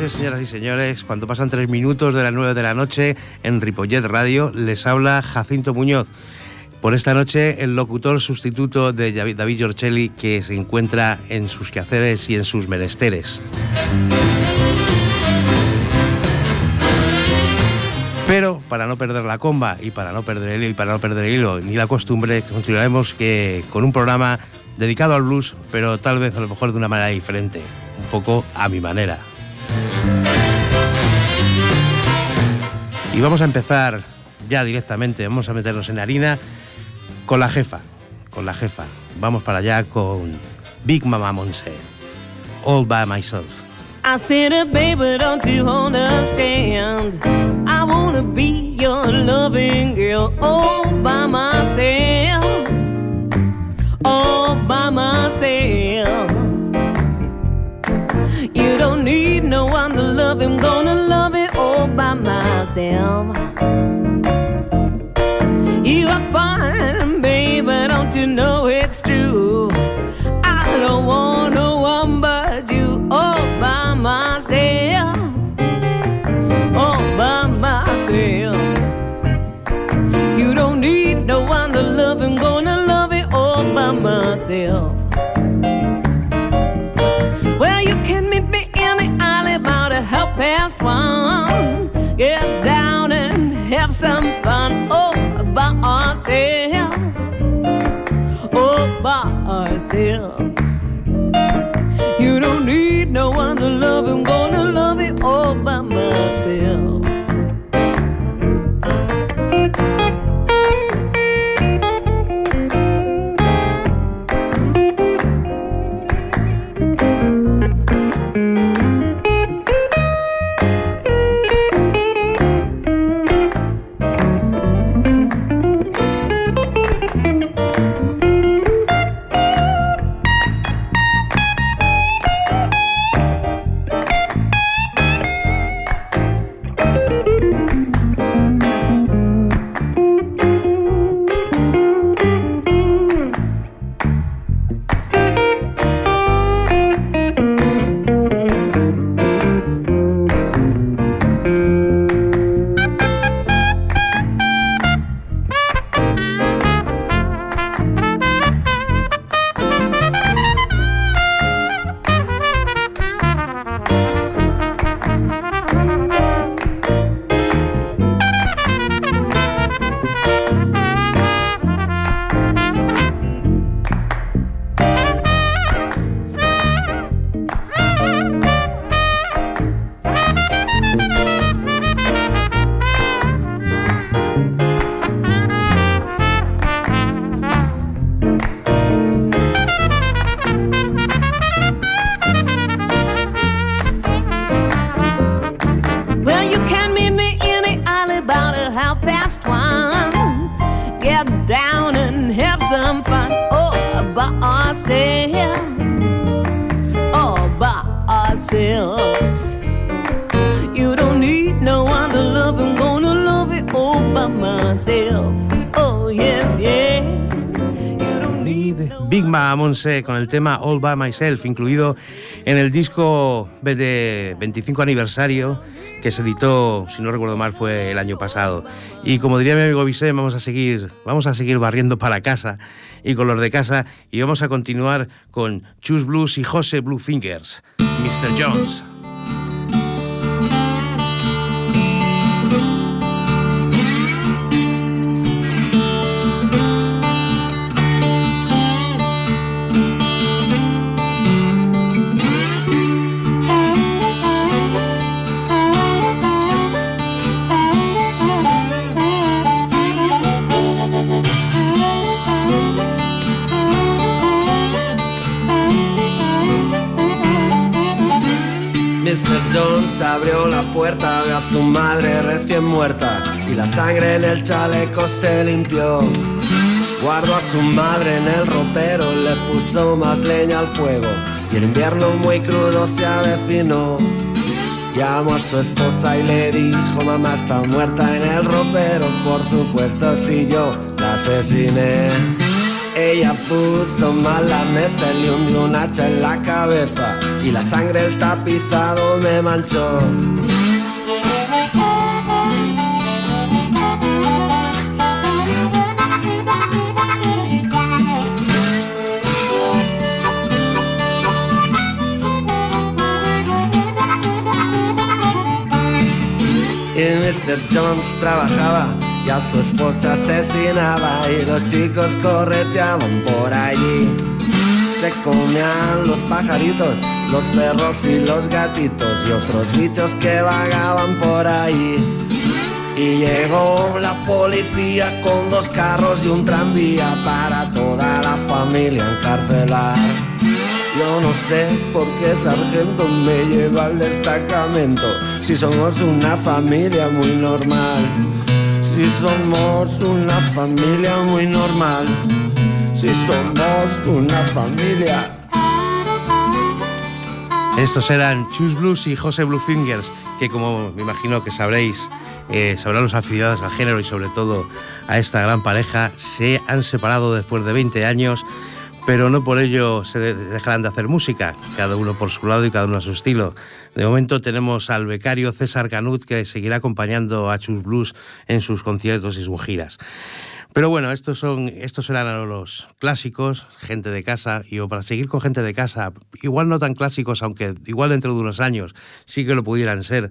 Noches, señoras y señores. Cuando pasan tres minutos de las nueve de la noche en Ripollet Radio, les habla Jacinto Muñoz. Por esta noche, el locutor sustituto de David Giorcelli, que se encuentra en sus quehaceres y en sus menesteres. Pero para no perder la comba y para no perder el hilo y para no perder el hilo ni la costumbre, continuaremos que con un programa dedicado al blues, pero tal vez a lo mejor de una manera diferente, un poco a mi manera. Y vamos a empezar ya directamente, vamos a meternos en harina con la jefa, con la jefa. Vamos para allá con Big Mama Monse, All by Myself. I said, baby, don't you understand? I wanna be your loving girl all by myself, all by myself. You don't need no one to love him, gonna love it myself. You are fine, baby, don't you know it's true? I don't want no still Con el tema All By Myself, incluido en el disco de 25 aniversario que se editó, si no recuerdo mal, fue el año pasado. Y como diría mi amigo Vicente, vamos a seguir, vamos a seguir barriendo para casa y con los de casa y vamos a continuar con Chus Blues y José Blue Fingers, Mr. Jones. Puerta, vio a su madre recién muerta y la sangre en el chaleco se limpió. Guardó a su madre en el ropero, le puso más leña al fuego y el invierno muy crudo se avecinó. Llamó a su esposa y le dijo, mamá está muerta en el ropero, por supuesto si yo la asesiné. Ella puso mal la mesa, le hundió un hacha en la cabeza y la sangre el tapizado me manchó. Mr. Jones trabajaba y a su esposa asesinaba y los chicos correteaban por allí. Se comían los pajaritos, los perros y los gatitos y otros bichos que vagaban por ahí. Y llegó la policía con dos carros y un tranvía para toda la familia encarcelar. Yo no sé por qué sargento me lleva al destacamento si somos una familia muy normal. Si somos una familia muy normal. Si somos una familia. Estos eran Chus Blues y José Bluefingers, que como me imagino que sabréis, eh, sabrán los afiliados al género y sobre todo a esta gran pareja, se han separado después de 20 años pero no por ello se dejarán de hacer música, cada uno por su lado y cada uno a su estilo. De momento tenemos al becario César Canut que seguirá acompañando a Chus Blues en sus conciertos y sus giras. Pero bueno, estos son estos eran los clásicos, gente de casa, y para seguir con gente de casa, igual no tan clásicos, aunque igual dentro de unos años sí que lo pudieran ser.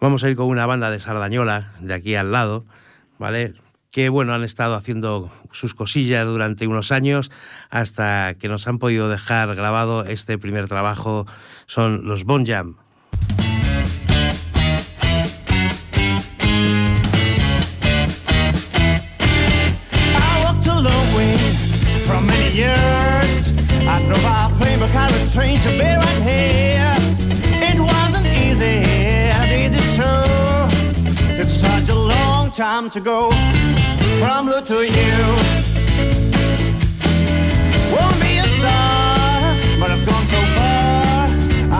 Vamos a ir con una banda de Sardañola, de aquí al lado, ¿vale? Que bueno, han estado haciendo sus cosillas durante unos años hasta que nos han podido dejar grabado este primer trabajo, son los Bon Jam. time to go from blue to you. Won't be a star, but I've gone so far.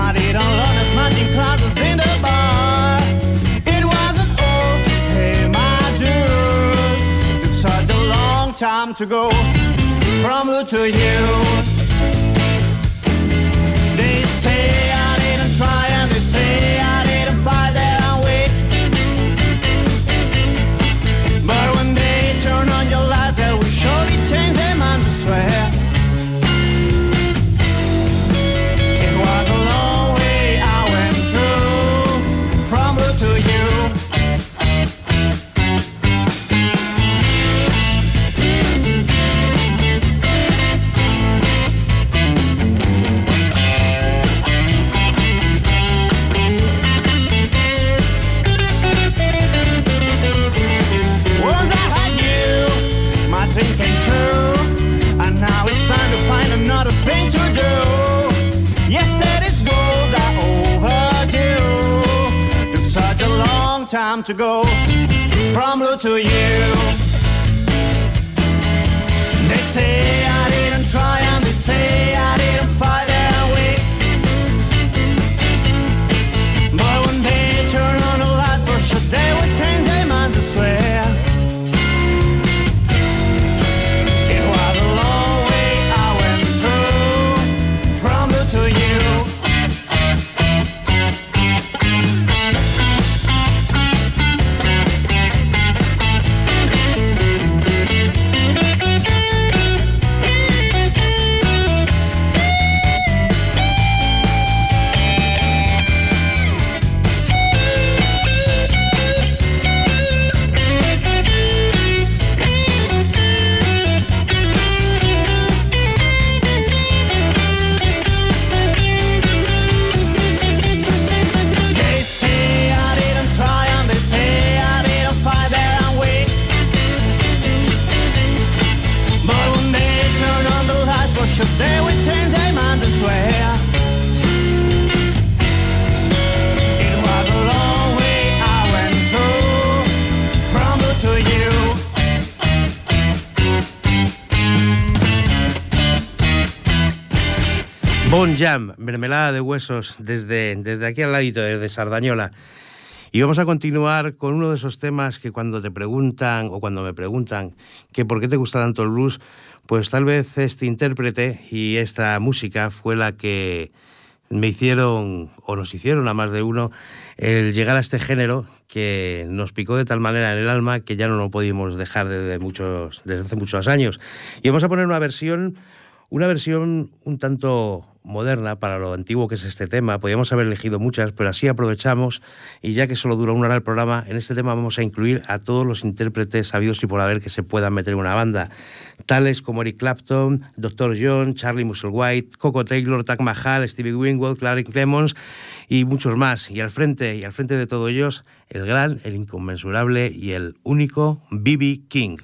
I didn't learn as much in classes in the bar. It wasn't old to pay my dues. Took such a long time to go from blue to you. They say I didn't try and they say I time to go from blue to you. They say Jam, mermelada de huesos desde, desde aquí al ladito, desde Sardañola. Y vamos a continuar con uno de esos temas que cuando te preguntan o cuando me preguntan que por qué te gusta tanto el blues, pues tal vez este intérprete y esta música fue la que me hicieron o nos hicieron a más de uno el llegar a este género que nos picó de tal manera en el alma que ya no lo pudimos dejar desde, muchos, desde hace muchos años. Y vamos a poner una versión, una versión un tanto moderna para lo antiguo que es este tema. Podríamos haber elegido muchas, pero así aprovechamos y ya que solo dura una hora el programa, en este tema vamos a incluir a todos los intérpretes sabidos y por haber que se puedan meter en una banda, tales como Eric Clapton, Dr. John, Charlie Musselwhite, Coco Taylor, Tak Mahal, Stevie Winwood, Clarence Clemons y muchos más. Y al frente y al frente de todos ellos, el gran, el inconmensurable y el único B.B. King.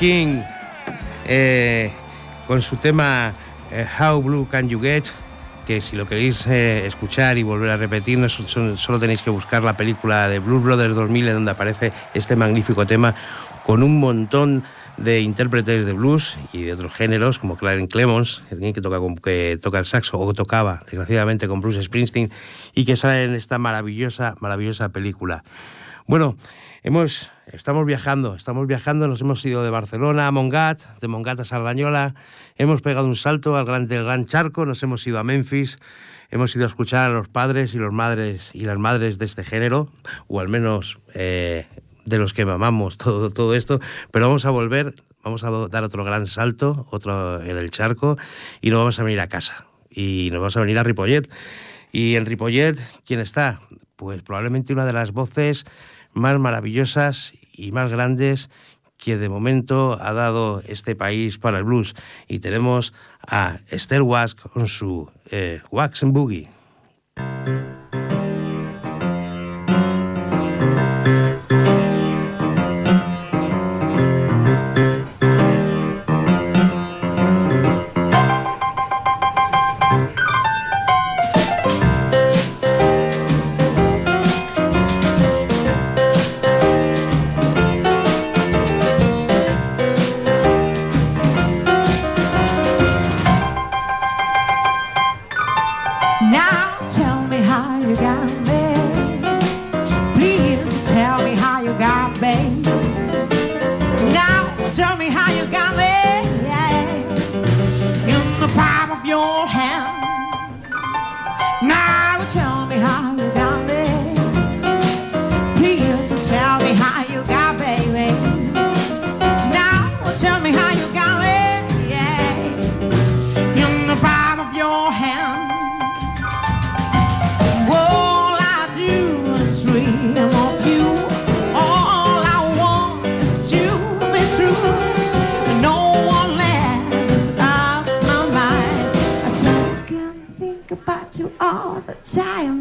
King eh, con su tema eh, How Blue Can You Get, que si lo queréis eh, escuchar y volver a repetir, no son- son- solo tenéis que buscar la película de Blues Brothers 2000 en donde aparece este magnífico tema con un montón de intérpretes de blues y de otros géneros como Clarence Clemons, alguien que toca, con- que toca el saxo o tocaba desgraciadamente con Bruce Springsteen y que sale en esta maravillosa, maravillosa película. Bueno, hemos, estamos viajando, estamos viajando, nos hemos ido de Barcelona a Mongat, de Mongat a Sardañola, hemos pegado un salto al gran, del Gran Charco, nos hemos ido a Memphis, hemos ido a escuchar a los padres y los madres y las madres de este género, o al menos eh, de los que mamamos todo, todo esto, pero vamos a volver, vamos a dar otro gran salto, otro en el charco, y nos vamos a venir a casa, y nos vamos a venir a Ripollet. Y en Ripollet, ¿quién está? Pues probablemente una de las voces más maravillosas y más grandes que de momento ha dado este país para el blues. Y tenemos a Esther Wask con su eh, Wax and Boogie. Hand. All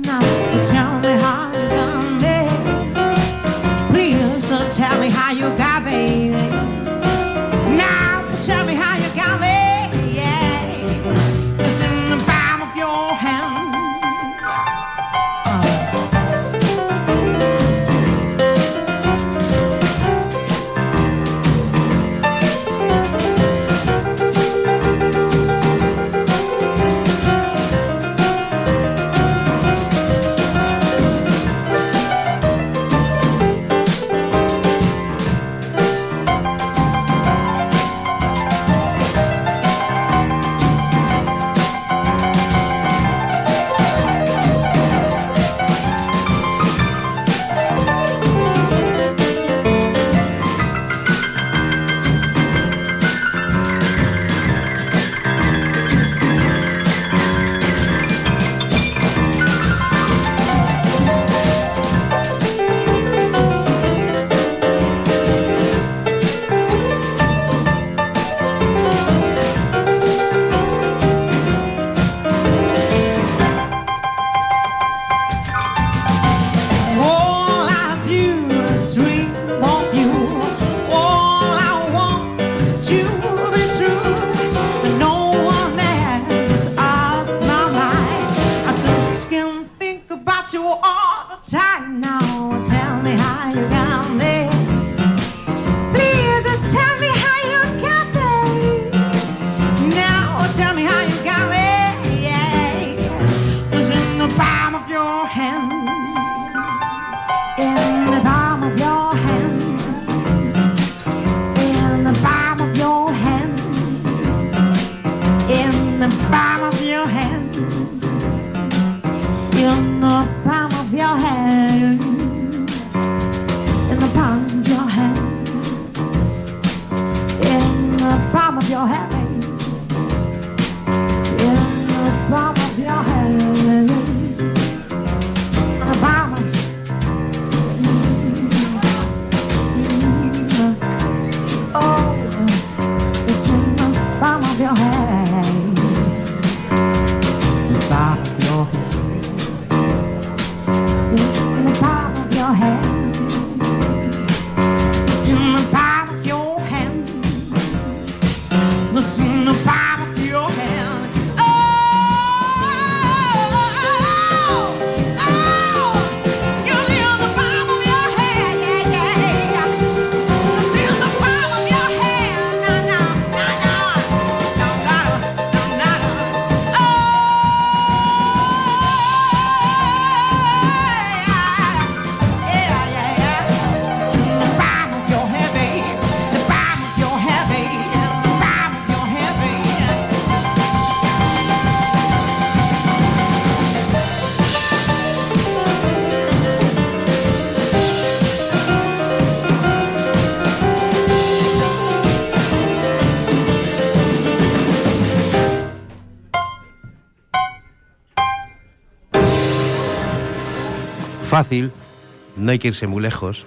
No hay que irse muy lejos,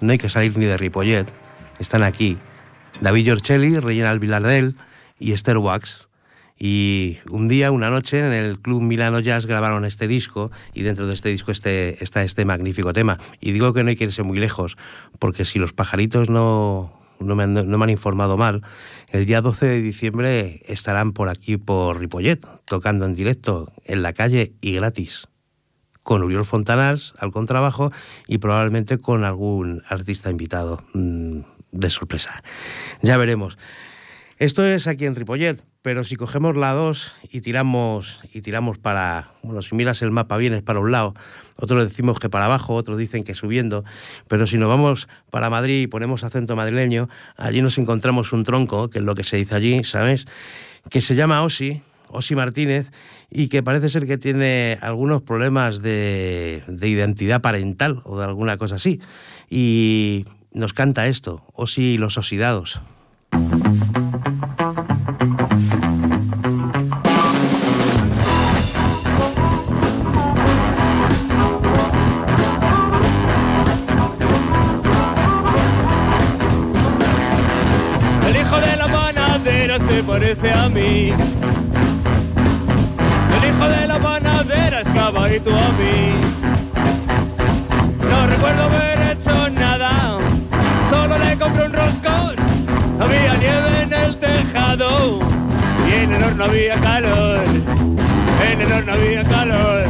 no hay que salir ni de Ripollet, están aquí David Giorcelli, Reginald Villardel y Esther Wax. Y un día, una noche, en el Club Milano Jazz grabaron este disco y dentro de este disco este, está este magnífico tema. Y digo que no hay que irse muy lejos, porque si los pajaritos no, no, me, han, no me han informado mal, el día 12 de diciembre estarán por aquí, por Ripollet, tocando en directo, en la calle y gratis con Uriol Fontanals al contrabajo y probablemente con algún artista invitado mmm, de sorpresa. Ya veremos. Esto es aquí en Ripollet, pero si cogemos la 2 y tiramos y tiramos para, bueno, si miras el mapa vienes para un lado, otros decimos que para abajo, otros dicen que subiendo, pero si nos vamos para Madrid y ponemos acento madrileño, allí nos encontramos un tronco, que es lo que se dice allí, ¿sabes? Que se llama Osi, Osi Martínez, y que parece ser que tiene algunos problemas de, de, identidad parental o de alguna cosa así. Y nos canta esto, Osi y los oxidados. El hijo de la panadera se parece a mí. Panadera es caballito a mí. No recuerdo haber hecho nada, solo le compré un roscón. Había nieve en el tejado y en el horno había calor. En el horno había calor.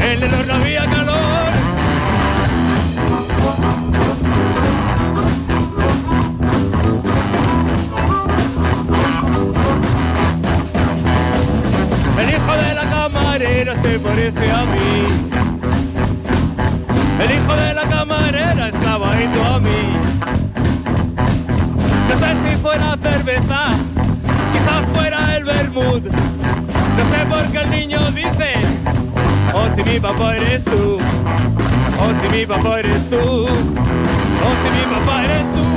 En el horno había calor. Se parece a mí. El hijo de la camarera es clavadito a mí. No sé si fuera cerveza, quizás fuera el vermut. No sé por qué el niño dice, oh si mi papá eres tú, oh si mi papá eres tú, oh si mi papá eres tú.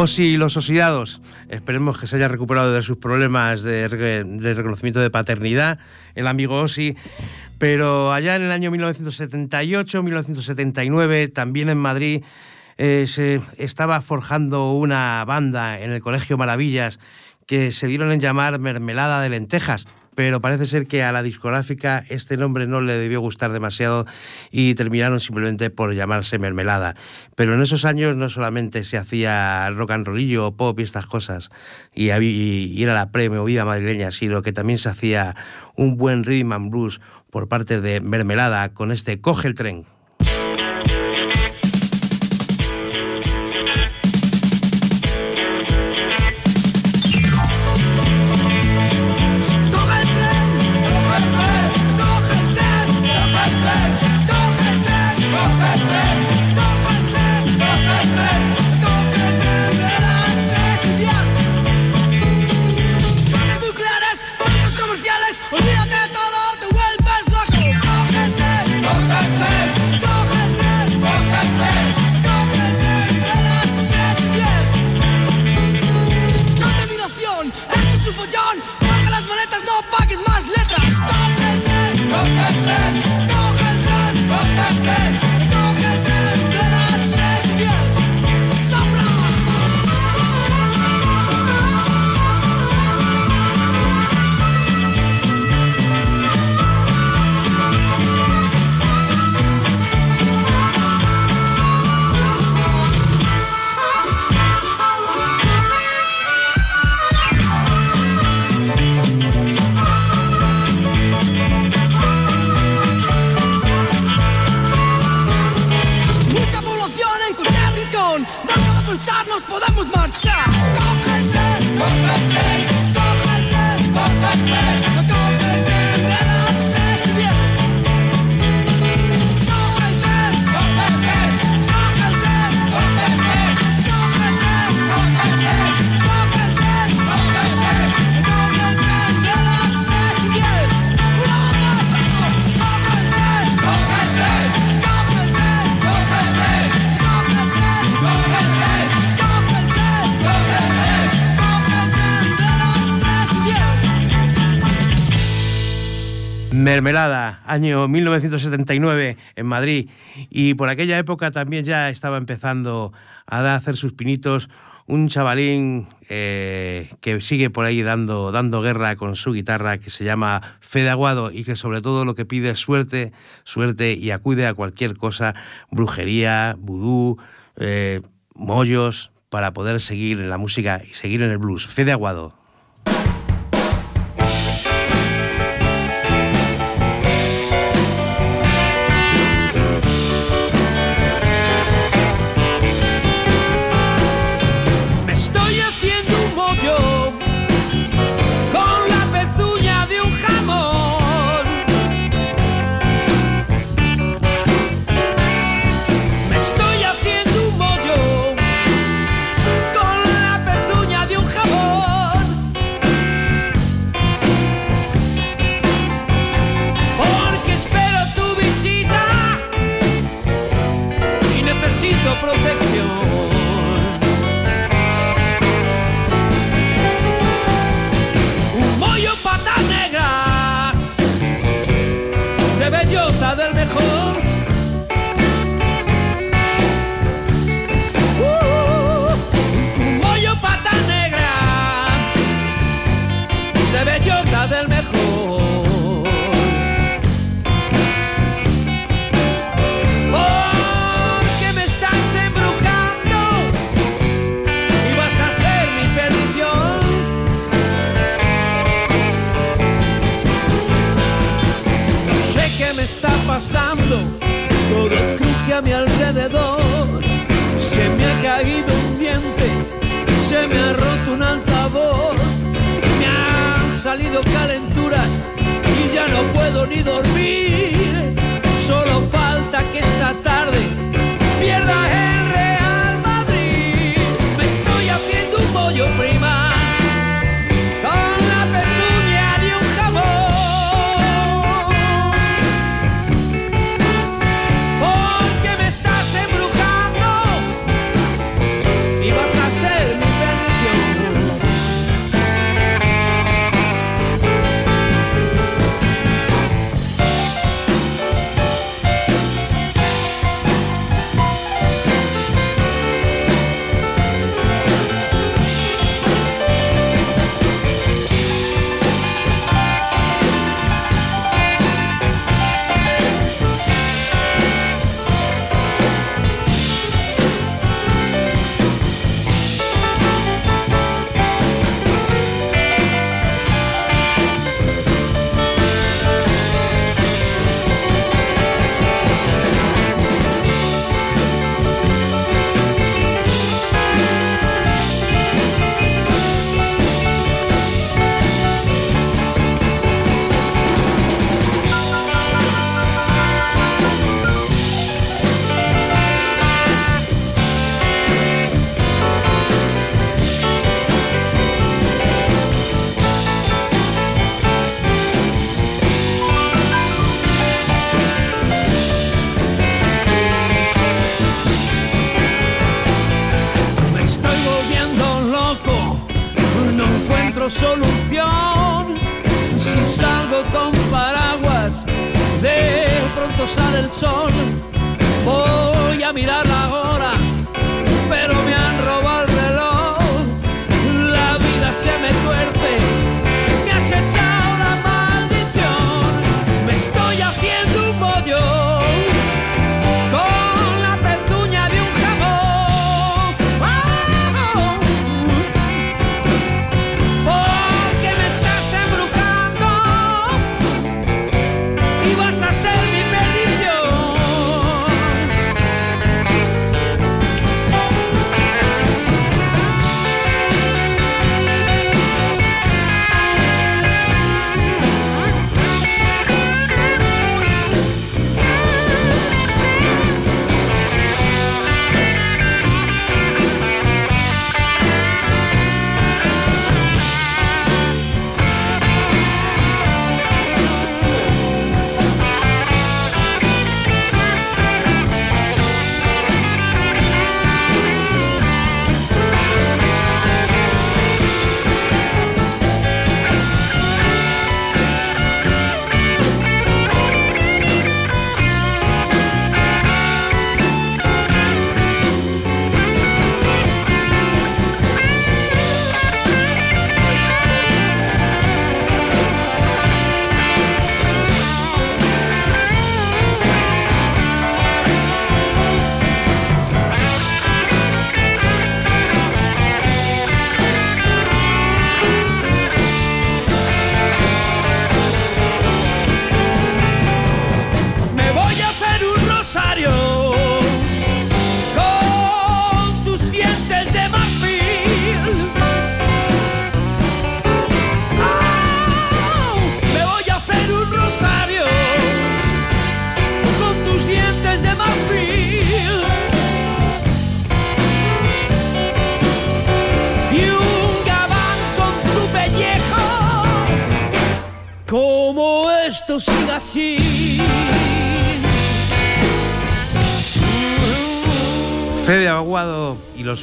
Osi y los Osidados. Esperemos que se haya recuperado de sus problemas de, re- de reconocimiento de paternidad el amigo Osi. Pero allá en el año 1978-1979, también en Madrid, eh, se estaba forjando una banda en el Colegio Maravillas que se dieron en llamar Mermelada de Lentejas. Pero parece ser que a la discográfica este nombre no le debió gustar demasiado y terminaron simplemente por llamarse Mermelada. Pero en esos años no solamente se hacía rock and rollillo pop y estas cosas, y, y era la pre-movida madrileña, sino que también se hacía un buen rhythm and blues por parte de Mermelada con este Coge el tren. Mermelada, año 1979 en Madrid. Y por aquella época también ya estaba empezando a hacer sus pinitos un chavalín eh, que sigue por ahí dando, dando guerra con su guitarra, que se llama Fede Aguado y que sobre todo lo que pide es suerte, suerte y acude a cualquier cosa, brujería, vudú, eh, mollos, para poder seguir en la música y seguir en el blues. Fede Aguado.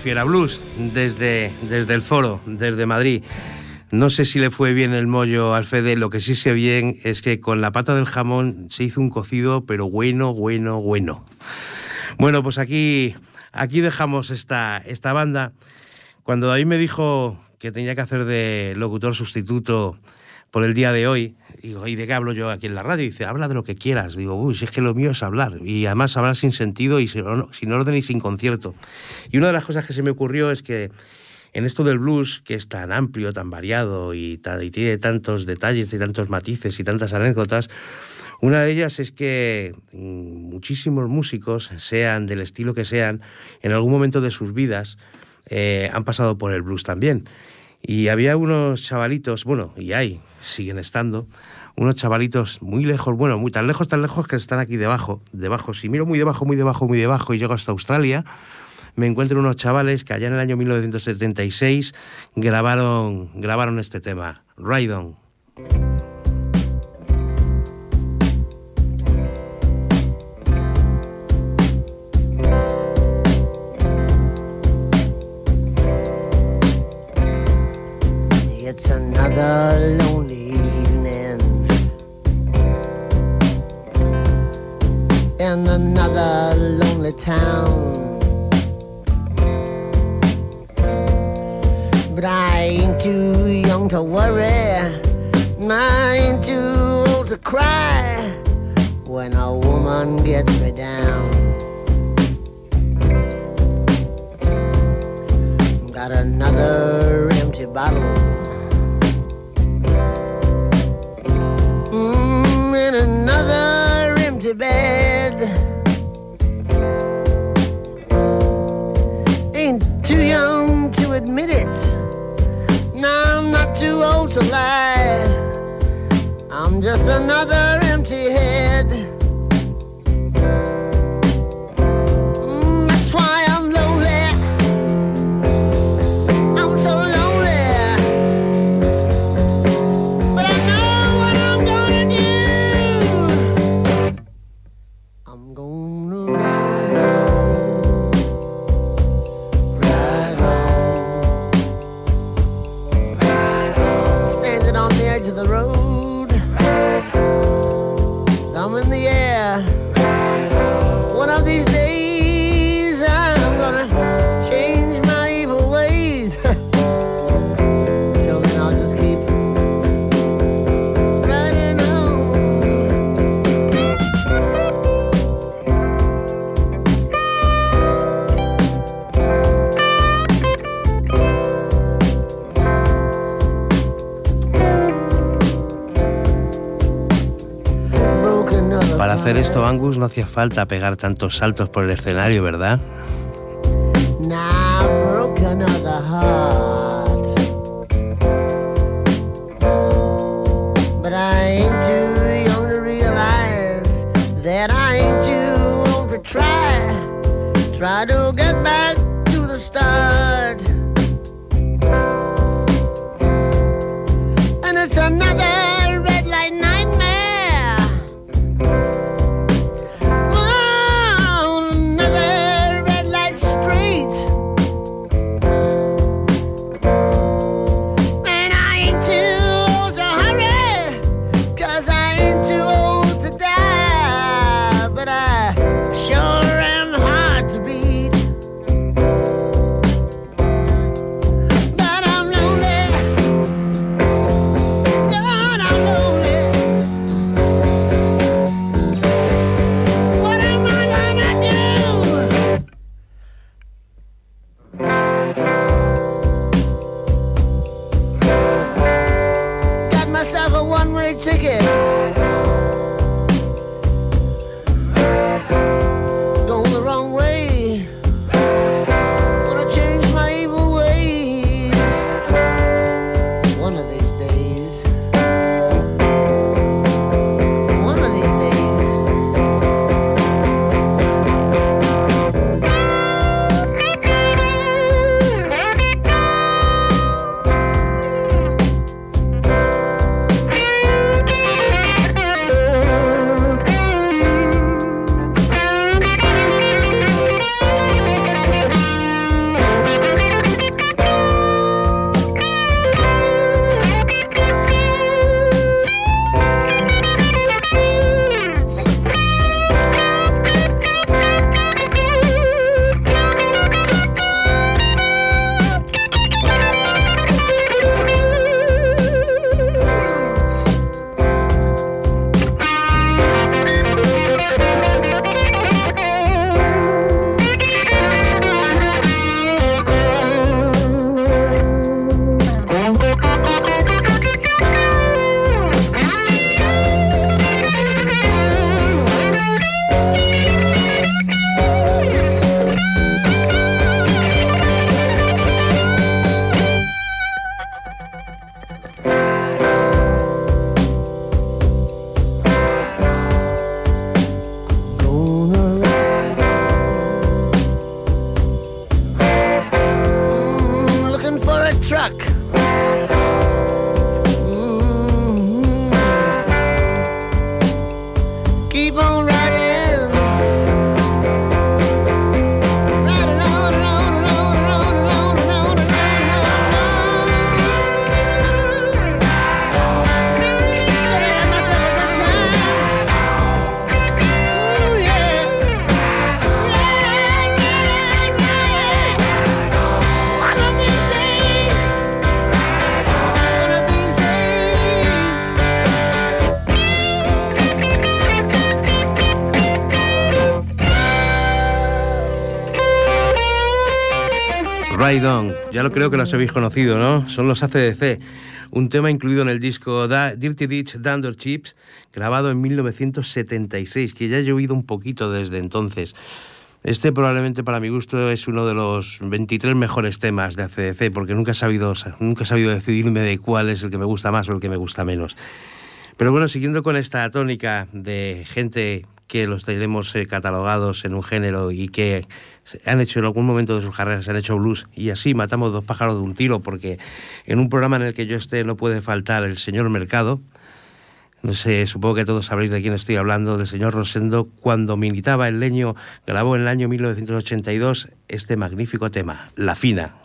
Fiera Blues desde, desde el foro, desde Madrid. No sé si le fue bien el mollo al Fede, lo que sí sé bien es que con la pata del jamón se hizo un cocido, pero bueno, bueno, bueno. Bueno, pues aquí, aquí dejamos esta, esta banda. Cuando David me dijo que tenía que hacer de locutor sustituto por el día de hoy, y digo, ¿y de qué hablo yo aquí en la radio? Y dice, habla de lo que quieras. Digo, uy, si es que lo mío es hablar. Y además hablar sin sentido y sin, sin orden y sin concierto. Y una de las cosas que se me ocurrió es que en esto del blues, que es tan amplio, tan variado y, tan, y tiene tantos detalles y tantos matices y tantas anécdotas, una de ellas es que mm, muchísimos músicos, sean del estilo que sean, en algún momento de sus vidas eh, han pasado por el blues también. Y había unos chavalitos, bueno, y hay, siguen estando, unos chavalitos muy lejos, bueno, muy tan lejos, tan lejos que están aquí debajo, debajo. Si miro muy debajo, muy debajo, muy debajo y llego hasta Australia, me encuentro unos chavales que allá en el año 1976 grabaron, grabaron este tema, Ride Angus, no hacía falta pegar tantos saltos por el escenario, ¿verdad? Ya lo creo que los habéis conocido, ¿no? Son los ACDC. Un tema incluido en el disco Da- Dirty Ditch Dunder Chips, grabado en 1976, que ya he oído un poquito desde entonces. Este probablemente para mi gusto es uno de los 23 mejores temas de ACDC, porque nunca he sabido, nunca he sabido decidirme de cuál es el que me gusta más o el que me gusta menos. Pero bueno, siguiendo con esta tónica de gente que los tenemos eh, catalogados en un género y que han hecho en algún momento de sus carreras, han hecho blues y así matamos dos pájaros de un tiro porque en un programa en el que yo esté no puede faltar el señor Mercado. No sé, supongo que todos sabréis de quién estoy hablando, del señor Rosendo, cuando militaba en Leño, grabó en el año 1982 este magnífico tema, La Fina.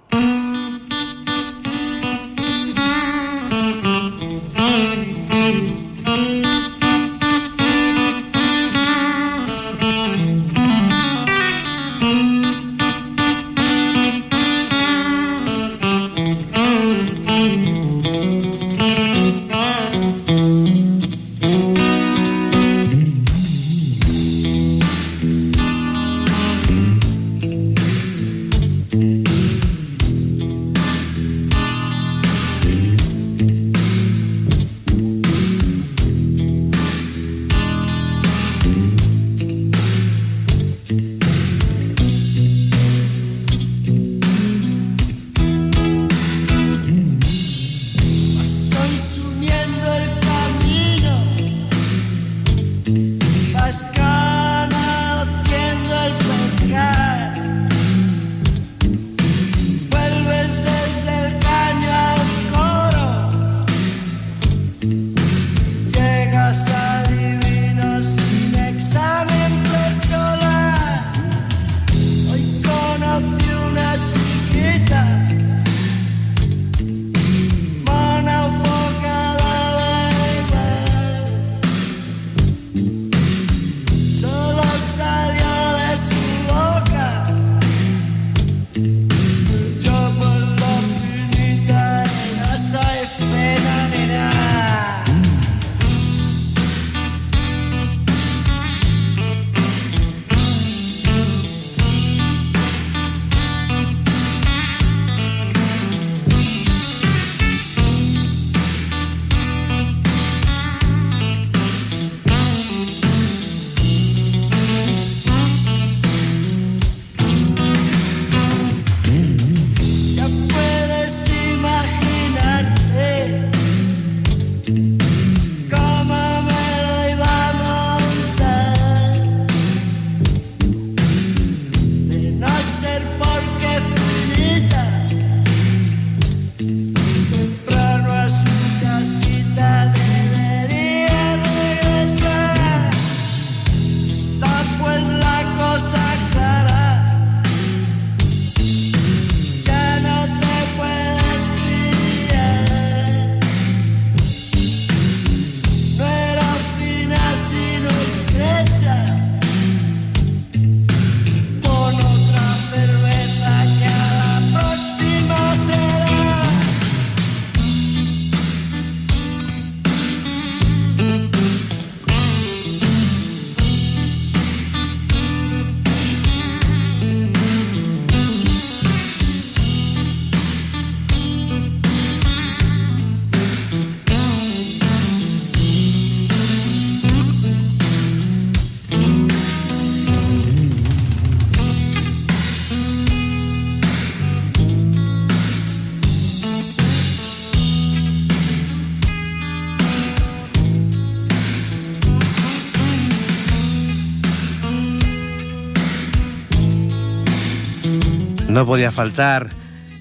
No podía faltar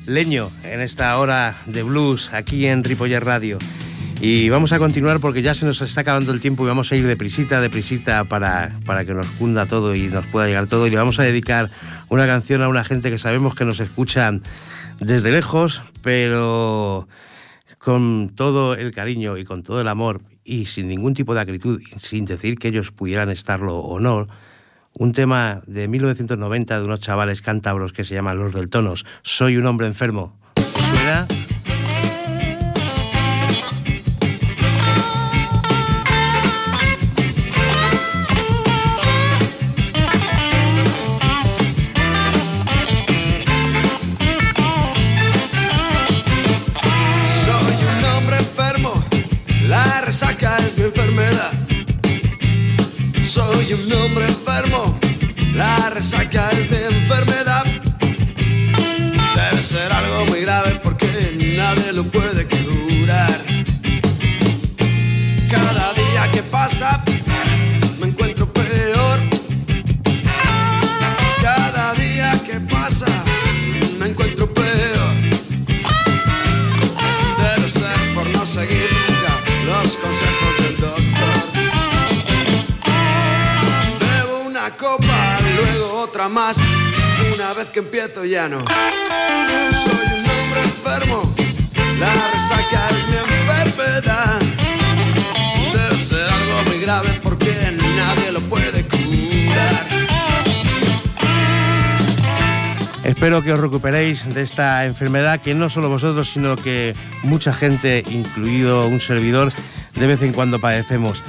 Leño en esta hora de blues aquí en Ripoller Radio. Y vamos a continuar porque ya se nos está acabando el tiempo y vamos a ir deprisita, deprisita para, para que nos cunda todo y nos pueda llegar todo. Y le vamos a dedicar una canción a una gente que sabemos que nos escucha desde lejos, pero con todo el cariño y con todo el amor y sin ningún tipo de acritud, sin decir que ellos pudieran estarlo o no, un tema de 1990 de unos chavales cántabros que se llaman Los del Tonos, Soy un hombre enfermo. ¿Suena? Soy un hombre enfermo resaca es mi enfermedad. Debe ser algo muy grave porque nadie lo puede curar. Otra más. Una vez que empiezo ya no. Soy un hombre enfermo, la resaca es mi enfermedad. Debe ser algo muy grave porque nadie lo puede curar. Espero que os recuperéis de esta enfermedad que no solo vosotros, sino que mucha gente, incluido un servidor, de vez en cuando padecemos.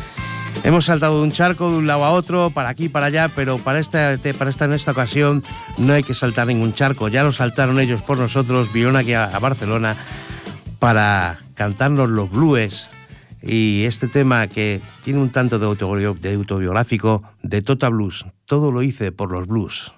Hemos saltado de un charco de un lado a otro, para aquí, para allá, pero para esta, para esta en esta ocasión no hay que saltar ningún charco. Ya lo saltaron ellos por nosotros, vinieron aquí a, a Barcelona para cantarnos los blues y este tema que tiene un tanto de autobiográfico de Tota Blues. Todo lo hice por los blues.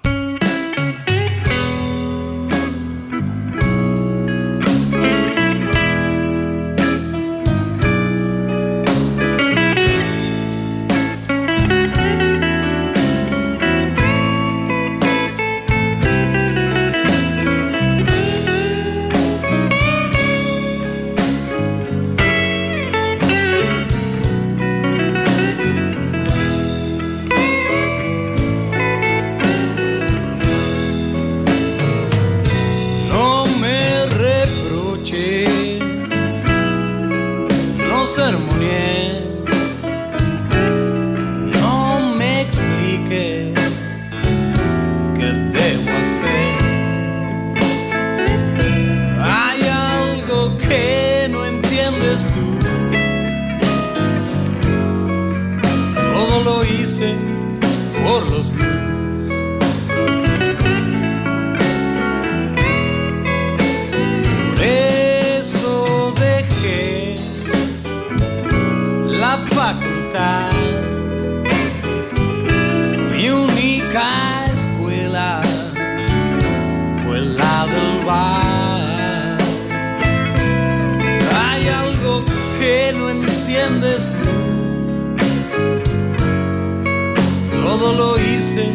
Todo lo hice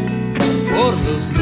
por los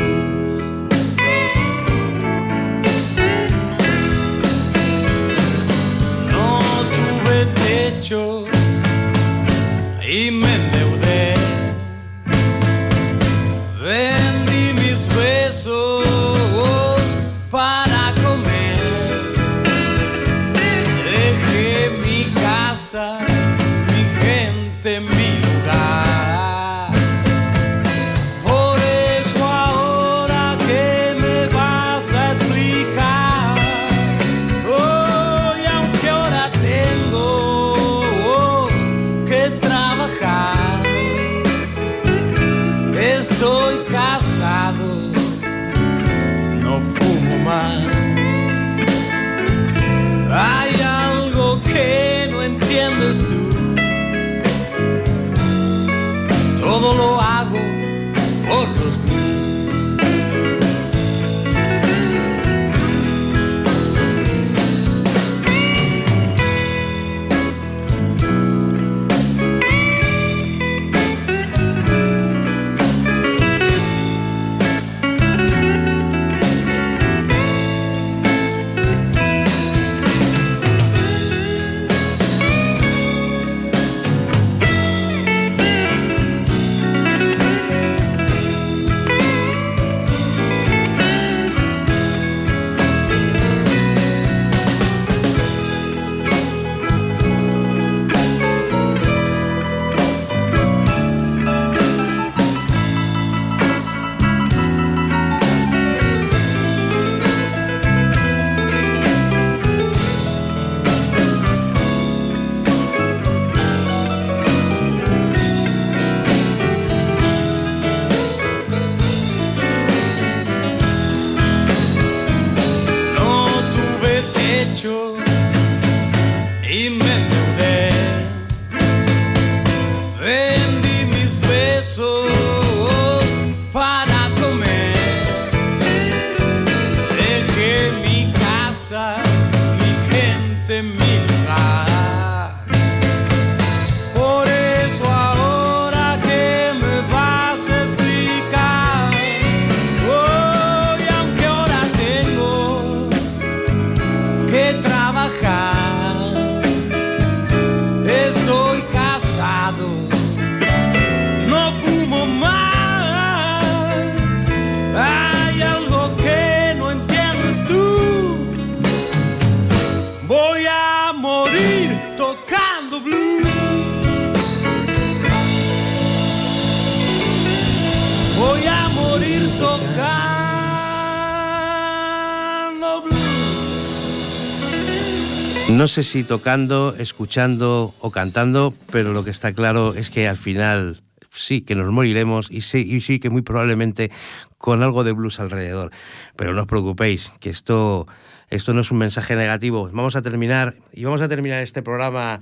sé si tocando, escuchando o cantando, pero lo que está claro es que al final sí que nos moriremos y sí, que muy probablemente con algo de blues alrededor. Pero no os preocupéis, que esto, esto no es un mensaje negativo. Vamos a terminar y vamos a terminar este programa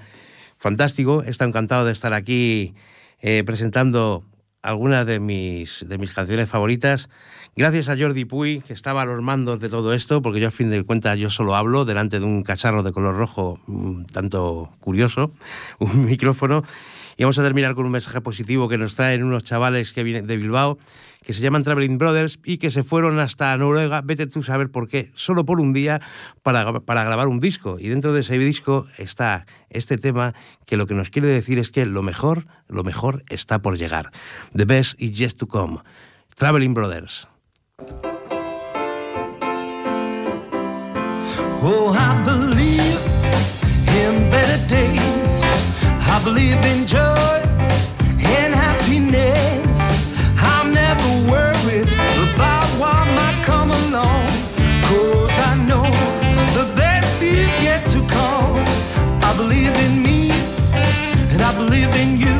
fantástico. Está encantado de estar aquí eh, presentando algunas de mis, de mis canciones favoritas. Gracias a Jordi Puy, que estaba a los mandos de todo esto, porque yo a fin de cuentas yo solo hablo delante de un cacharro de color rojo, un tanto curioso, un micrófono. Y vamos a terminar con un mensaje positivo que nos traen unos chavales que vienen de Bilbao, que se llaman Traveling Brothers y que se fueron hasta Noruega, vete tú a saber por qué, solo por un día para, para grabar un disco. Y dentro de ese disco está este tema que lo que nos quiere decir es que lo mejor, lo mejor está por llegar. The best is yet to come. Traveling Brothers. Oh, I believe in better days. I believe in joy and happiness. I'm never worried about what might come along. Cause I know the best is yet to come. I believe in me and I believe in you.